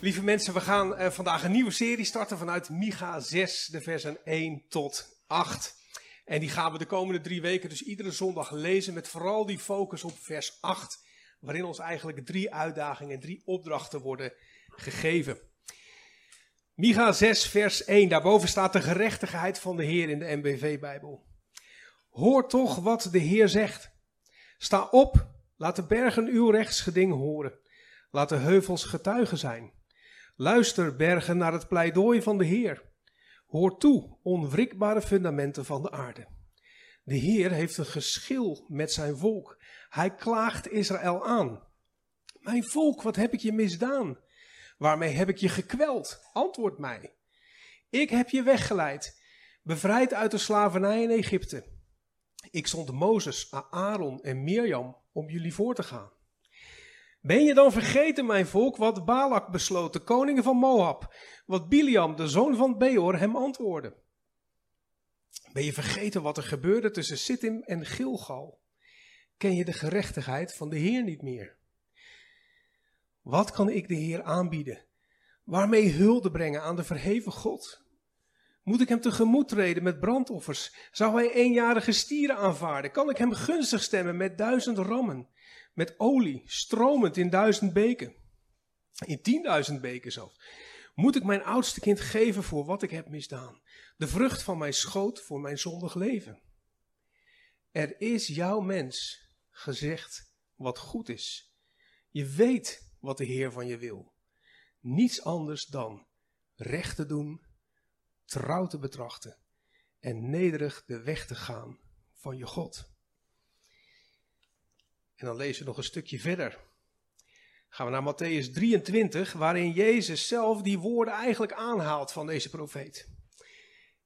Lieve mensen, we gaan uh, vandaag een nieuwe serie starten vanuit Micha 6, de versen 1 tot 8. En die gaan we de komende drie weken dus iedere zondag lezen met vooral die focus op vers 8, waarin ons eigenlijk drie uitdagingen en drie opdrachten worden gegeven. Micha 6, vers 1, daarboven staat de gerechtigheid van de Heer in de MBV-bijbel. Hoor toch wat de Heer zegt. Sta op, laat de bergen uw rechtsgeding horen. Laat de heuvels getuigen zijn. Luister, bergen, naar het pleidooi van de Heer. Hoor toe, onwrikbare fundamenten van de aarde. De Heer heeft een geschil met zijn volk. Hij klaagt Israël aan. Mijn volk, wat heb ik je misdaan? Waarmee heb ik je gekweld? Antwoord mij. Ik heb je weggeleid, bevrijd uit de slavernij in Egypte. Ik zond Mozes, Aaron en Mirjam om jullie voor te gaan. Ben je dan vergeten, mijn volk, wat Balak besloot, de koning van Moab, wat Biliam, de zoon van Beor, hem antwoordde? Ben je vergeten wat er gebeurde tussen Sittim en Gilgal? Ken je de gerechtigheid van de Heer niet meer? Wat kan ik de Heer aanbieden? Waarmee hulde brengen aan de verheven God? Moet ik hem tegemoet treden met brandoffers? Zou hij eenjarige stieren aanvaarden? Kan ik hem gunstig stemmen met duizend rammen? Met olie, stromend in duizend beken? In tienduizend beken zelfs. Moet ik mijn oudste kind geven voor wat ik heb misdaan? De vrucht van mijn schoot voor mijn zondig leven? Er is jouw mens gezegd wat goed is. Je weet wat de Heer van je wil. Niets anders dan recht te doen trouw te betrachten en nederig de weg te gaan van je God. En dan lezen we nog een stukje verder. Gaan we naar Matthäus 23, waarin Jezus zelf die woorden eigenlijk aanhaalt van deze profeet.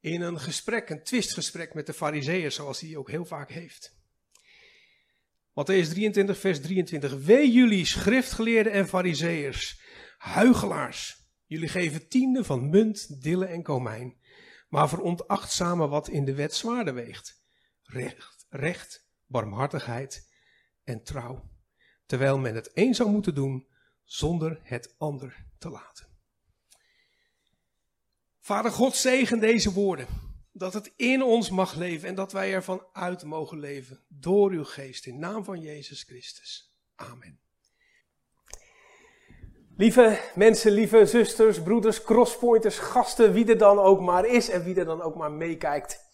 In een gesprek, een twistgesprek met de fariseeërs, zoals hij ook heel vaak heeft. Matthäus 23, vers 23. Wee jullie schriftgeleerden en fariseeërs, huigelaars, Jullie geven tiende van munt, dille en komijn, maar veronachtzamen wat in de wet zwaarder weegt. Recht, recht, barmhartigheid en trouw. Terwijl men het een zou moeten doen zonder het ander te laten. Vader God, zegen deze woorden. Dat het in ons mag leven en dat wij ervan uit mogen leven door uw geest. In naam van Jezus Christus. Amen. Lieve mensen, lieve zusters, broeders, crosspointers, gasten, wie er dan ook maar is en wie er dan ook maar meekijkt.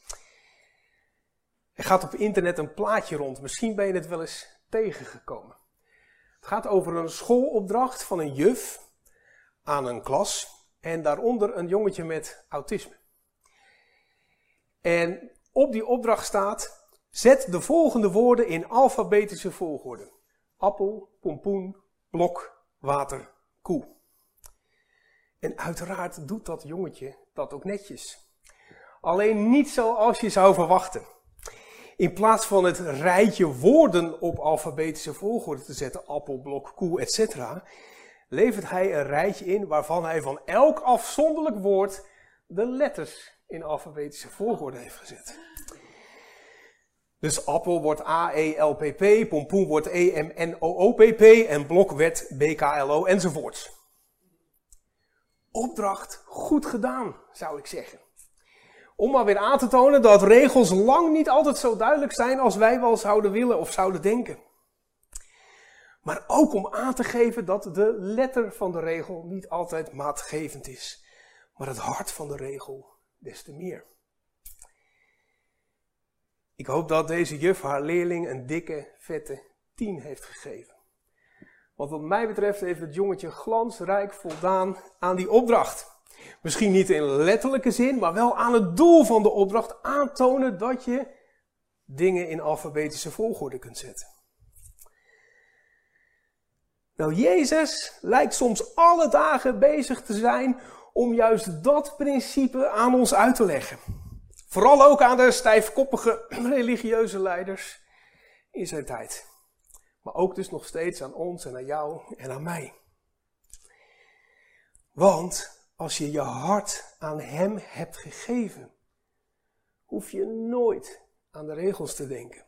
Er gaat op internet een plaatje rond, misschien ben je het wel eens tegengekomen. Het gaat over een schoolopdracht van een juf aan een klas en daaronder een jongetje met autisme. En op die opdracht staat, zet de volgende woorden in alfabetische volgorde. Appel, pompoen, blok, water, koe. En uiteraard doet dat jongetje dat ook netjes. Alleen niet zoals je zou verwachten. In plaats van het rijtje woorden op alfabetische volgorde te zetten, appel, blok, koe, etc., levert hij een rijtje in waarvan hij van elk afzonderlijk woord de letters in alfabetische volgorde heeft gezet. Dus appel wordt A-E-L-P-P, pompoen wordt E-M-N-O-O-P-P en blok werd B-K-L-O enzovoorts. Opdracht goed gedaan, zou ik zeggen. Om maar weer aan te tonen dat regels lang niet altijd zo duidelijk zijn als wij wel zouden willen of zouden denken. Maar ook om aan te geven dat de letter van de regel niet altijd maatgevend is, maar het hart van de regel des te meer. Ik hoop dat deze juf haar leerling een dikke, vette 10 heeft gegeven. Want wat mij betreft heeft het jongetje glansrijk voldaan aan die opdracht. Misschien niet in letterlijke zin, maar wel aan het doel van de opdracht aantonen dat je dingen in alfabetische volgorde kunt zetten. Nou, Jezus lijkt soms alle dagen bezig te zijn om juist dat principe aan ons uit te leggen. Vooral ook aan de stijfkoppige religieuze leiders in zijn tijd. Maar ook dus nog steeds aan ons en aan jou en aan mij. Want als je je hart aan Hem hebt gegeven, hoef je nooit aan de regels te denken.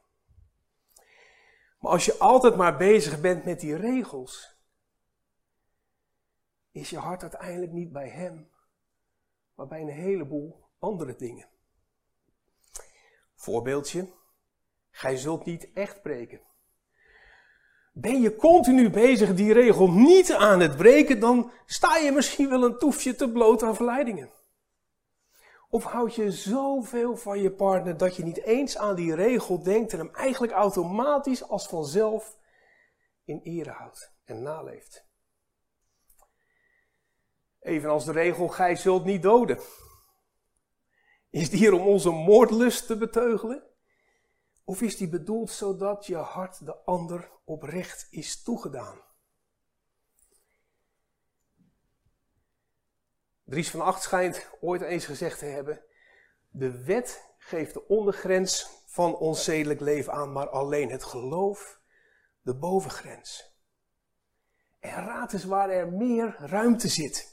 Maar als je altijd maar bezig bent met die regels, is je hart uiteindelijk niet bij Hem, maar bij een heleboel andere dingen. Voorbeeldje, gij zult niet echt breken. Ben je continu bezig die regel niet aan het breken, dan sta je misschien wel een toefje te bloot aan verleidingen. Of houd je zoveel van je partner dat je niet eens aan die regel denkt en hem eigenlijk automatisch als vanzelf in ere houdt en naleeft. Evenals de regel, gij zult niet doden. Is die hier om onze moordlust te beteugelen? Of is die bedoeld zodat je hart de ander oprecht is toegedaan? Dries van Acht schijnt ooit eens gezegd te hebben: De wet geeft de ondergrens van ons zedelijk leven aan, maar alleen het geloof de bovengrens. En raad eens waar er meer ruimte zit.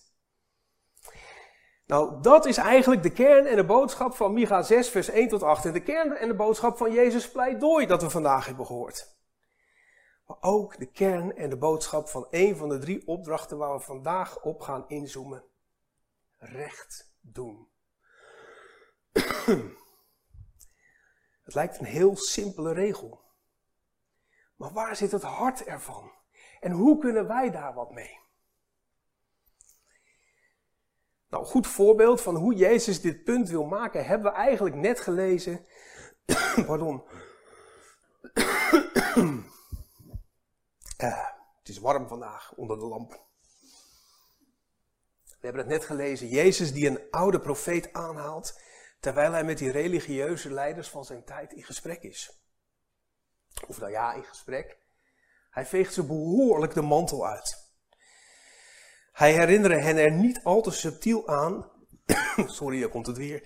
Nou, dat is eigenlijk de kern en de boodschap van Micha 6, vers 1 tot 8. En de kern en de boodschap van Jezus pleidooi dat we vandaag hebben gehoord. Maar ook de kern en de boodschap van een van de drie opdrachten waar we vandaag op gaan inzoomen. Recht doen. Het lijkt een heel simpele regel. Maar waar zit het hart ervan? En hoe kunnen wij daar wat mee? Nou, goed voorbeeld van hoe Jezus dit punt wil maken, hebben we eigenlijk net gelezen. Pardon. uh, het is warm vandaag onder de lamp. We hebben het net gelezen. Jezus die een oude profeet aanhaalt, terwijl hij met die religieuze leiders van zijn tijd in gesprek is. Of nou ja, in gesprek. Hij veegt ze behoorlijk de mantel uit. Hij herinnerde hen er niet al te subtiel aan. Sorry, hier komt het weer.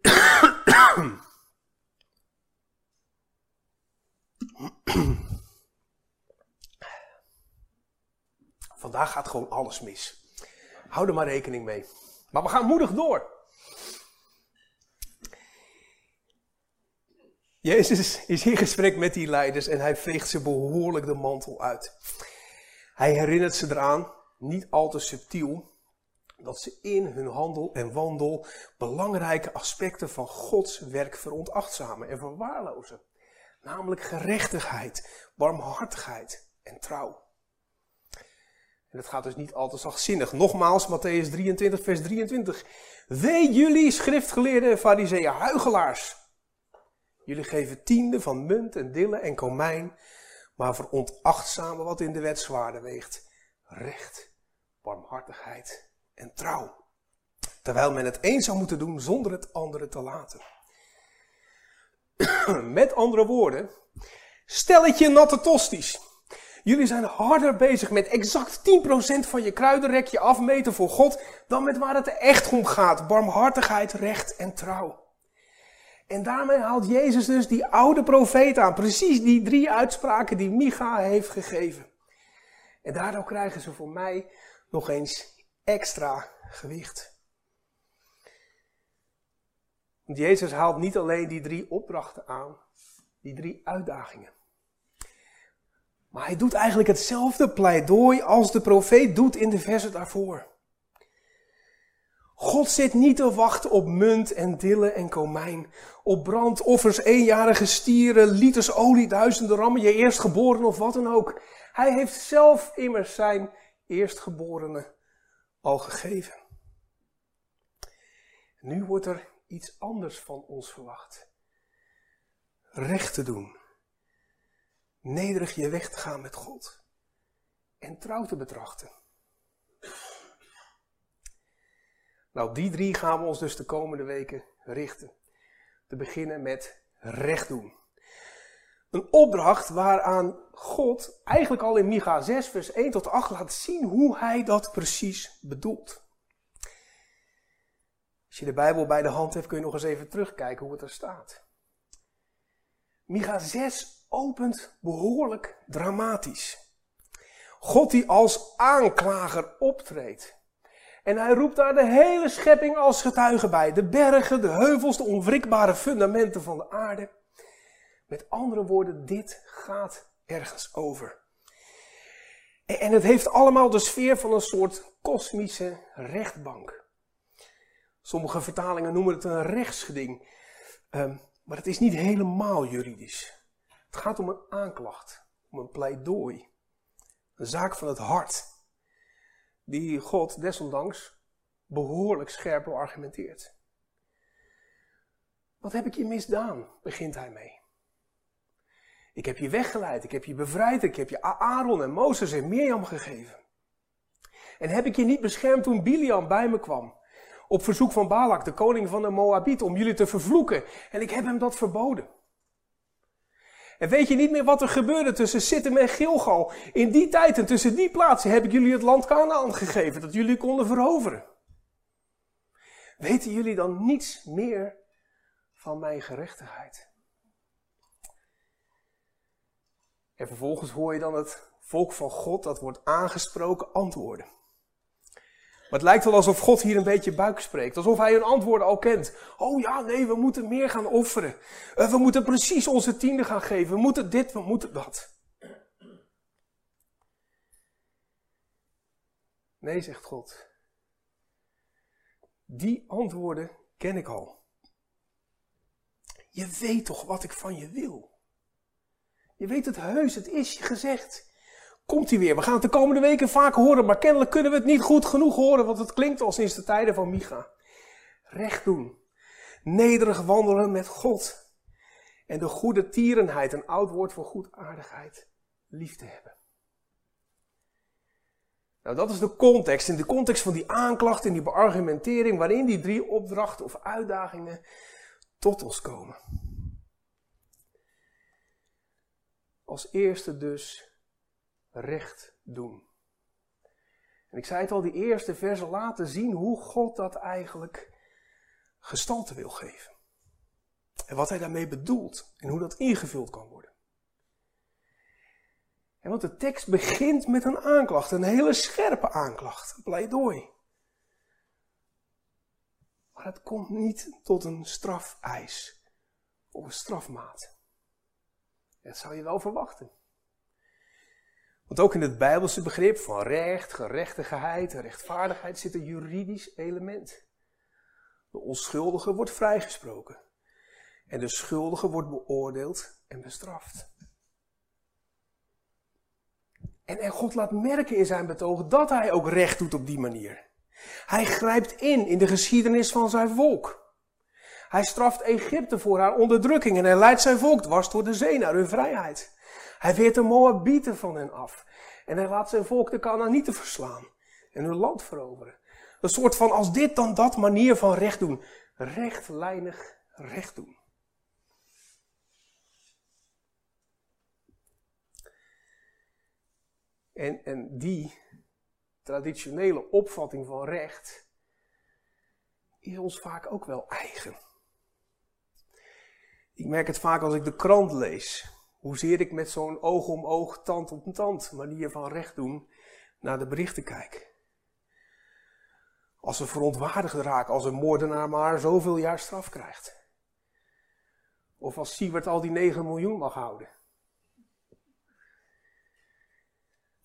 Vandaag gaat gewoon alles mis. Hou er maar rekening mee. Maar we gaan moedig door. Jezus is in gesprek met die leiders en hij veegt ze behoorlijk de mantel uit. Hij herinnert ze eraan niet al te subtiel, dat ze in hun handel en wandel belangrijke aspecten van Gods werk veronachtzamen en verwaarlozen. Namelijk gerechtigheid, barmhartigheid en trouw. En het gaat dus niet altijd zachtzinnig. Nogmaals, Matthäus 23, vers 23. Wee jullie, schriftgeleerden en fariseeën, huigelaars. Jullie geven tiende van munt en dille en komijn, maar veronachtzamen wat in de wet zwaarder weegt recht, barmhartigheid en trouw. Terwijl men het een zou moeten doen zonder het andere te laten. Met andere woorden, stelletje natte tosties. Jullie zijn harder bezig met exact 10% van je kruidenrekje afmeten voor God dan met waar het echt om gaat. Barmhartigheid, recht en trouw. En daarmee haalt Jezus dus die oude profeet aan. Precies die drie uitspraken die Micha heeft gegeven. En daardoor krijgen ze voor mij nog eens extra gewicht. Want Jezus haalt niet alleen die drie opdrachten aan, die drie uitdagingen. Maar hij doet eigenlijk hetzelfde pleidooi als de profeet doet in de versen daarvoor. God zit niet te wachten op munt en dille en komijn, op brandoffers, eenjarige stieren, liters olie, duizenden rammen, je eerstgeboren of wat dan ook. Hij heeft zelf immers zijn eerstgeborene al gegeven. Nu wordt er iets anders van ons verwacht. Recht te doen. Nederig je weg te gaan met God. En trouw te betrachten. Nou, die drie gaan we ons dus de komende weken richten. Te beginnen met recht doen. Een opdracht waaraan God eigenlijk al in Micha 6, vers 1 tot 8 laat zien hoe hij dat precies bedoelt. Als je de Bijbel bij de hand hebt, kun je nog eens even terugkijken hoe het er staat. Micha 6 opent behoorlijk dramatisch. God die als aanklager optreedt. En hij roept daar de hele schepping als getuige bij. De bergen, de heuvels, de onwrikbare fundamenten van de aarde. Met andere woorden, dit gaat ergens over. En het heeft allemaal de sfeer van een soort kosmische rechtbank. Sommige vertalingen noemen het een rechtsgeding. Um, maar het is niet helemaal juridisch. Het gaat om een aanklacht, om een pleidooi. Een zaak van het hart. Die God desondanks behoorlijk scherp beargumenteert. Wat heb ik je misdaan? begint hij mee. Ik heb je weggeleid, ik heb je bevrijd, ik heb je Aaron en Mozes en Mirjam gegeven. En heb ik je niet beschermd toen Biliam bij me kwam? Op verzoek van Balak, de koning van de Moabiet, om jullie te vervloeken. En ik heb hem dat verboden. En weet je niet meer wat er gebeurde tussen Sittim en Gilgal? In die tijd en tussen die plaatsen heb ik jullie het land Canaan gegeven, dat jullie konden veroveren. Weten jullie dan niets meer van mijn gerechtigheid? En vervolgens hoor je dan het volk van God, dat wordt aangesproken, antwoorden. Maar het lijkt wel alsof God hier een beetje buik spreekt. Alsof hij hun antwoorden al kent. Oh ja, nee, we moeten meer gaan offeren. Uh, we moeten precies onze tiende gaan geven. We moeten dit, we moeten dat. Nee, zegt God. Die antwoorden ken ik al. Je weet toch wat ik van je wil? Je weet het heus, het is je gezegd. Komt hij weer? We gaan het de komende weken vaak horen, maar kennelijk kunnen we het niet goed genoeg horen, want het klinkt al sinds de tijden van Micha. Recht doen. Nederig wandelen met God. En de goede tierenheid, een oud woord voor goedaardigheid, lief te hebben. Nou, dat is de context. In de context van die aanklacht en die beargumentering, waarin die drie opdrachten of uitdagingen tot ons komen. Als eerste dus recht doen. En ik zei het al, die eerste versen laten zien hoe God dat eigenlijk gestalte wil geven. En wat hij daarmee bedoelt en hoe dat ingevuld kan worden. En want de tekst begint met een aanklacht, een hele scherpe aanklacht, een pleidooi. Maar het komt niet tot een strafeis of een strafmaat. Dat zou je wel verwachten. Want ook in het Bijbelse begrip van recht, gerechtigheid rechtvaardigheid zit een juridisch element. De onschuldige wordt vrijgesproken. En de schuldige wordt beoordeeld en bestraft. En, en God laat merken in zijn betoog dat hij ook recht doet op die manier. Hij grijpt in in de geschiedenis van zijn volk. Hij straft Egypte voor haar onderdrukking en hij leidt zijn volk dwars door de zee naar hun vrijheid. Hij weert de Moabieten van hen af. En hij laat zijn volk de Canaanieten verslaan. En hun land veroveren. Een soort van als dit dan dat manier van recht doen. Rechtlijnig recht doen. En, en die traditionele opvatting van recht is ons vaak ook wel eigen. Ik merk het vaak als ik de krant lees. Hoezeer ik met zo'n oog om oog, tand op tand manier van recht doen naar de berichten kijk. Als ze verontwaardigd raken als een moordenaar maar zoveel jaar straf krijgt. Of als Siewert al die 9 miljoen mag houden.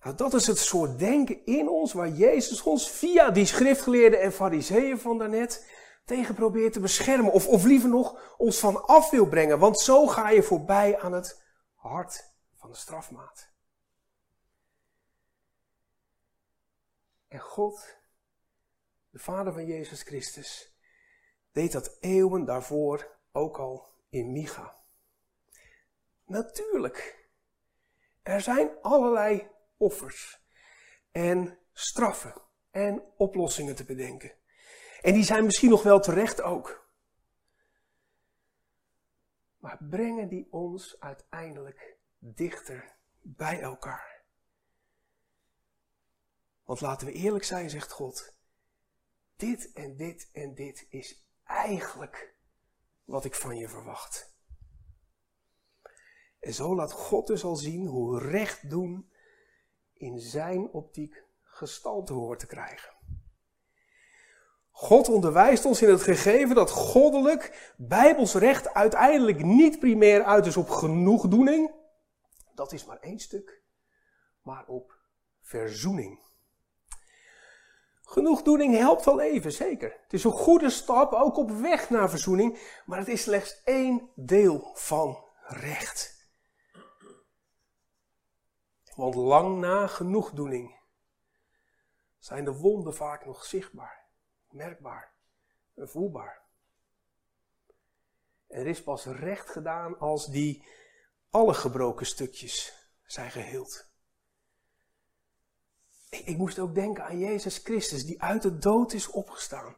Nou, dat is het soort denken in ons waar Jezus ons via die schriftgeleerden en fariseeën van daarnet tegen probeert te beschermen. Of, of liever nog ons van af wil brengen. Want zo ga je voorbij aan het hart van de strafmaat. En God, de Vader van Jezus Christus, deed dat eeuwen daarvoor ook al in Micha. Natuurlijk, er zijn allerlei offers en straffen en oplossingen te bedenken. En die zijn misschien nog wel terecht ook. Maar brengen die ons uiteindelijk dichter bij elkaar? Want laten we eerlijk zijn, zegt God. Dit en dit en dit is eigenlijk wat ik van je verwacht. En zo laat God dus al zien hoe recht doen in zijn optiek gestalte hoort te krijgen. God onderwijst ons in het gegeven dat goddelijk, bijbels recht uiteindelijk niet primair uit is op genoegdoening. Dat is maar één stuk, maar op verzoening. Genoegdoening helpt wel even, zeker. Het is een goede stap, ook op weg naar verzoening, maar het is slechts één deel van recht. Want lang na genoegdoening zijn de wonden vaak nog zichtbaar, merkbaar en voelbaar. Er is pas recht gedaan als die alle gebroken stukjes zijn geheeld. Ik, ik moest ook denken aan Jezus Christus, die uit de dood is opgestaan.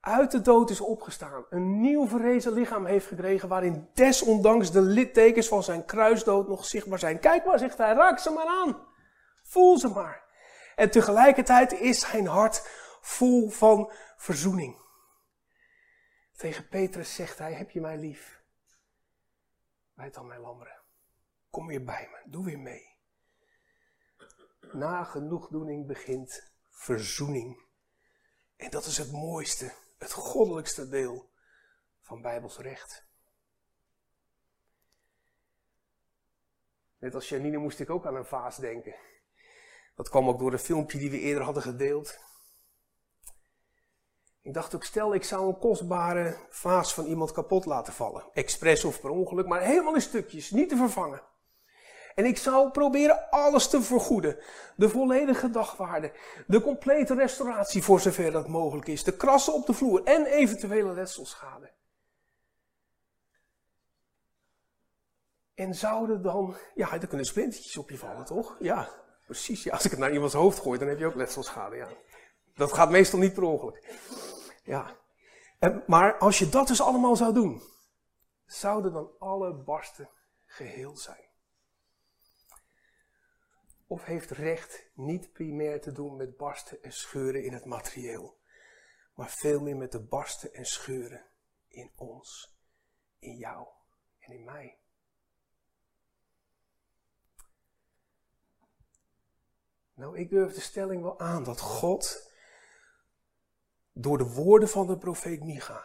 Uit de dood is opgestaan. Een nieuw verrezen lichaam heeft gekregen waarin desondanks de littekens van zijn kruisdood nog zichtbaar zijn. Kijk maar, zegt hij, raak ze maar aan. Voel ze maar. En tegelijkertijd is zijn hart vol van verzoening. Tegen Petrus zegt hij, heb je mij lief? Wijd dan mijn lammeren. Kom weer bij me, doe weer mee na genoegdoening begint verzoening. En dat is het mooiste, het goddelijkste deel van Bijbels recht. Net als Janine moest ik ook aan een vaas denken. Dat kwam ook door een filmpje die we eerder hadden gedeeld. Ik dacht ook, stel ik zou een kostbare vaas van iemand kapot laten vallen. Expres of per ongeluk, maar helemaal in stukjes, niet te vervangen. En ik zou proberen alles te vergoeden. De volledige dagwaarde. De complete restauratie voor zover dat mogelijk is. De krassen op de vloer en eventuele letselschade. En zouden dan, ja, er kunnen splintertjes op je vallen, toch? Ja, precies. Als ik het naar iemands hoofd gooi, dan heb je ook letselschade, ja. Dat gaat meestal niet per ongeluk. Ja. En, maar als je dat dus allemaal zou doen, zouden dan alle barsten geheel zijn? of heeft recht niet primair te doen met barsten en scheuren in het materieel, maar veel meer met de barsten en scheuren in ons, in jou en in mij. Nou, ik durf de stelling wel aan dat God door de woorden van de profeet Micha,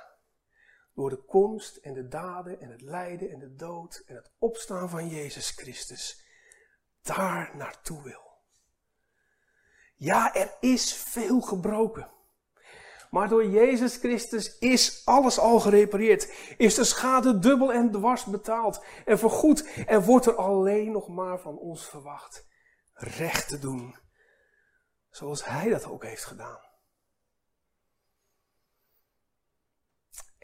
door de komst en de daden en het lijden en de dood en het opstaan van Jezus Christus, daar naartoe wil. Ja, er is veel gebroken. Maar door Jezus Christus is alles al gerepareerd. Is de schade dubbel en dwars betaald en vergoed. En wordt er alleen nog maar van ons verwacht recht te doen. Zoals Hij dat ook heeft gedaan.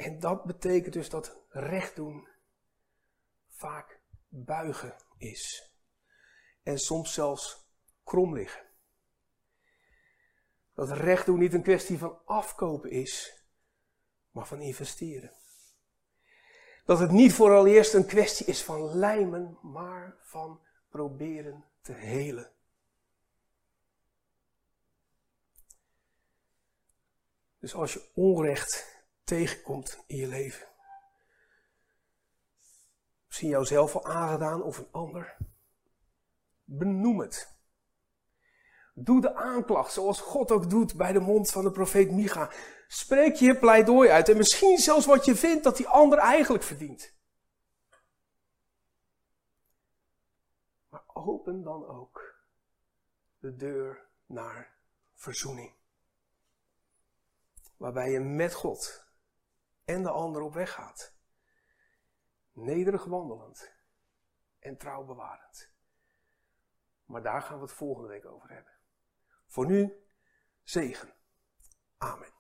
En dat betekent dus dat recht doen vaak buigen is en soms zelfs krom liggen. Dat recht doen niet een kwestie van afkopen is, maar van investeren. Dat het niet vooral eerst een kwestie is van lijmen, maar van proberen te helen. Dus als je onrecht tegenkomt in je leven, misschien jouzelf al aangedaan of een ander, Benoem het. Doe de aanklacht zoals God ook doet bij de mond van de profeet Micha. Spreek je pleidooi uit en misschien zelfs wat je vindt dat die ander eigenlijk verdient. Maar open dan ook de deur naar verzoening. Waarbij je met God en de ander op weg gaat. Nederig wandelend en trouw bewarend. Maar daar gaan we het volgende week over hebben. Voor nu, zegen. Amen.